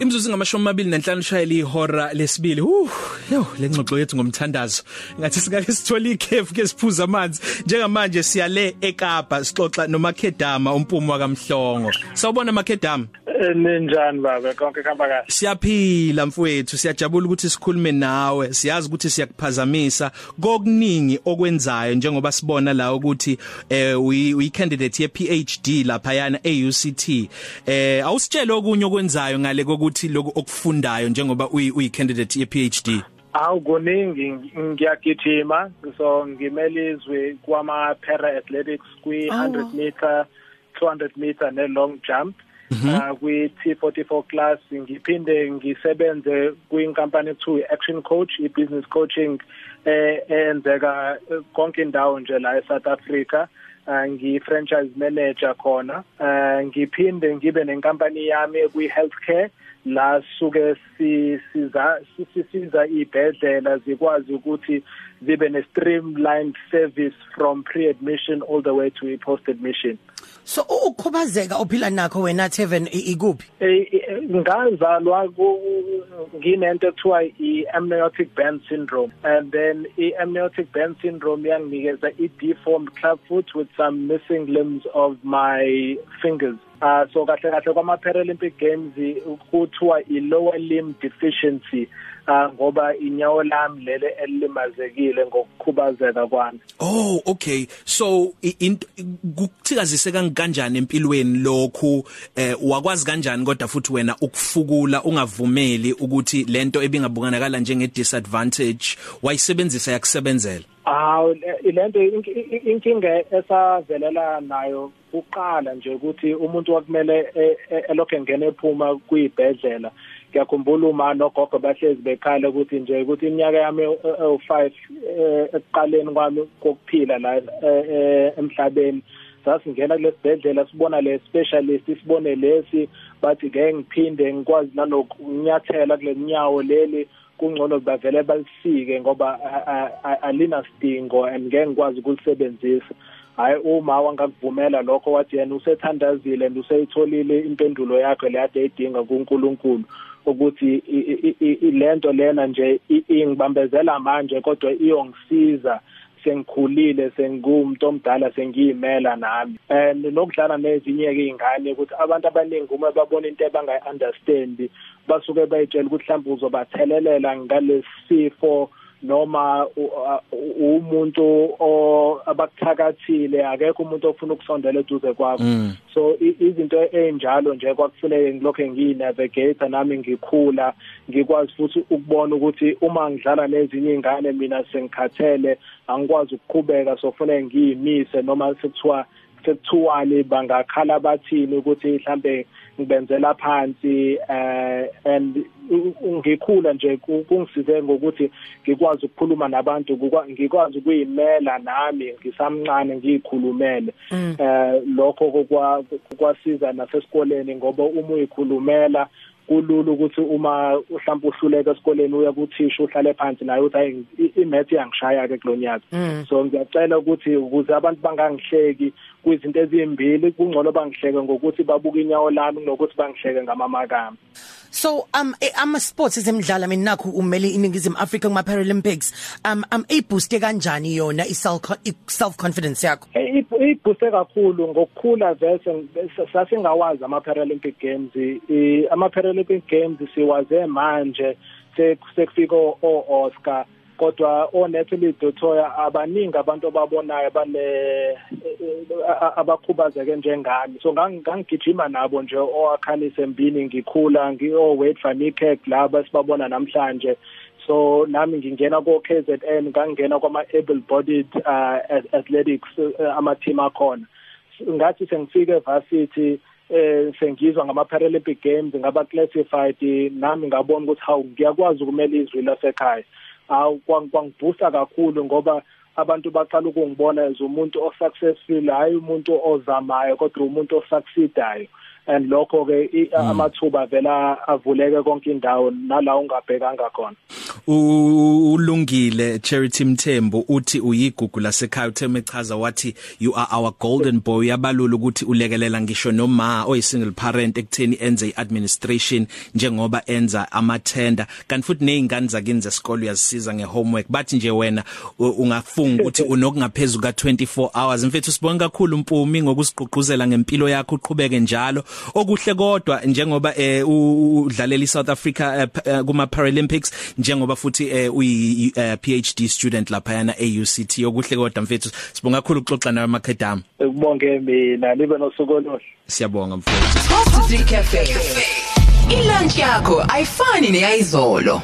Imzuzu ngamashumi amabili nanhlanu shayela ihora lesibili. Uh, yo, lengxoxo yethu ngomthandazo. Ngathi singake sithole ikhefu ke siphuza amanzi. Njengamanje siyale eKapa sixoxa noMakedama umpumo wakamhlongo. Sawubona Makedama. Ninjani baba? Konke kuhamba kahle. Siyaphila mfowethu. Siyajabula ukuthi sikhulume nawe. Siyazi ukuthi siyakuphazamisa. Kokuningi okwenzayo njengoba sibona la ukuthi eh uyi candidate ye PhD lapha yana eUCT eh awusitshela okunye okwenzayo ngale kokuthi lokho okufundayo njengoba uyi candidate ye PhD Awu kuningi. Ngiyagijima. So ngimele izwe kwama para athletics kwi 100 meter 200 meter ne long jump. uh, kwi T44 class ngiphinde ngisebenze kwinkampani ethu Action Coach i-business coaching eh enzeka konke indawo nje la eSouth Africa. Ngi franchise manager khona. Uh, ngiphinde ngibe nenkampani yami kwi healthcare la suke sisiza sisiza ibhedlela zikwazi ukuthi zibe ne streamlined service from pre-admission all the way to post-admission So ukukhubazeka ophila nakho wena Seven ikuphi? ngazalwa nginento ekuthiwa i-amniotic band syndrome and then i-amniotic band syndrome yanginikeza i-deformed clubfoot with some missing limbs of my fingers uh so kahle kahle kwama Paralympic Games kuthiwa i-lower limb deficiency uh ngoba inyawo lami lele elimazekile ngokukhubazeka kwami. Oh okay. So kukuthikazise kanjani empilweni lokhu? Eh wakwazi kanjani kodwa futhi wena ukufukula ungavumeli ukuthi lento ebingabonakala njenge disadvantage wayisebenzisa yakusebenzela? Aw lento inkinga esavelela nayo uqala nje ukuthi umuntu wakumele elokho engena ephuma kuyibhedlela. Ngiyakhumbula uma nogogo bahlezi bekhala ukuthi nje ukuthi iminyaka yami ewu5 ekuqaleni kwami kokuphila la emhlabeni. Sasingena kulesibhedlela sibona le specialist sibone lesi bathi ngeke ngiphinde ngikwazi nalokunyathela kule nyawo leli. Kungcono bavele balisike ngoba alina sidingo and ngeke ngikwazi ukulisebenzisa. Hayi uma wangakuvumela lokho wathi yena usethandazile and useyitholile impendulo yakhe le ade edinga kuNkulunkulu ukuthi lento lena nje ingibambezela manje kodwa iyongisiza. Sengikhulile sengumuntu omdala sengiyimela nami. And nokudlala nezinye ke izingane ukuthi abantu abaningi uma babona into abangayi understand basuke bayitshela ukuthi mhlawumbe uzobathelelela ngalesifo noma umuntu abakuthakathile akekho umuntu ofuna ukusondela eduze kwakho. So izinto enjalo nje kwakufuneke ngilokho ngiyinavigate nami ngikhula ngikwazi futhi ukubona ukuthi uma ngidlala nezinye izingane mina sengikhathele angikwazi ukuqhubeka so kufanele ngiyimise noma sekuthiwa sekuthiwani bangakhala bathini ukuthi mhlambe ngibenzela phansi eh and ngikhula nje kungisize ngokuthi ngikwazi ukukhuluma nabantu ngikwazi ukuyimela nami ngisamncane ngiyikhulumele. Eh lokho kwasiza nasesikoleni ngoba uma uyikhulumela kulula ukuthi uma mhlawumbe uhluleka esikoleni uya kuthisha uhlale phansi naye uthi hayi imath yangishaya ke kulonyaka so ngiyacela ukuthi ukuze abantu bangangihleki kwizinto ezimbili kungcono bangihleke ngokuthi babuka inyawo lami nokuthi bangihleke ngamamakami So um ama sports ezemidlalo mina nakho umele iningizimu Africa kuma Paralympics um um iboost kanjani yona i self confidence yakho iboost kakhulu ngokukhula vese sasingawazi ama Paralympic Games ama Paralympic Games siwaze manje sekufika o Oscar. Kodwa o Natalie Dotoya abaningi abantu ababonayo bale abakhubazeke njengami so ngangigijima nabo nje oakhanise mbini ngikhula ngiyo Wade van Niekerk laba sibabona namhlanje. So nami ngingena ko KZN ngangena kwama able bodied uh, athletics uh, ama team akhona. Ngathi sengifike evarsity eh sengizwa ngama Paralympic Games ngaba classified nami ngabona ukuthi hawu ngiyakwazi ukumela izwi lasekhaya. Awu kwangiboosta kakhulu ngoba abantu baqala ukungibona as umuntu osuccessful hayi umuntu ozamayo kodwa umuntu osucceedayo. And lokho ke amathuba vela avuleke konke indawo nala ungabhekanga khona. Ulungile Charity Mthembu uthi uyigugu lasekhaya uthe mechaza wathi you are our golden boy. Yabalula ukuthi ulekelela ngisho noma oyi single parent ekutheni enze iadministration njengoba enza amathenda. Kanti futhi nezingane zakini zesikole uyazisiza ngehomework. Bathi nje wena ungafunga ukuthi unokungaphezulu ka 24 hours. Mfethu sibonga kakhulu Mpumi ngokusigqugquzela ngempilo yakho uqhubeke njalo. Okuhle kodwa njengoba eh udlalela iSouth Africa uh, kuma Paralympics njengoba futhi uh, uyi uh, PhD student lapha yana eUCT okuhle kodwa mfethu sibonga kakhulu ukuxoxa nawe makhedama ukubonge mina nibe nosuku oluhle. Siyabonga mfethu. Coffee Cafe Ilunch yakho ayifani neyizolo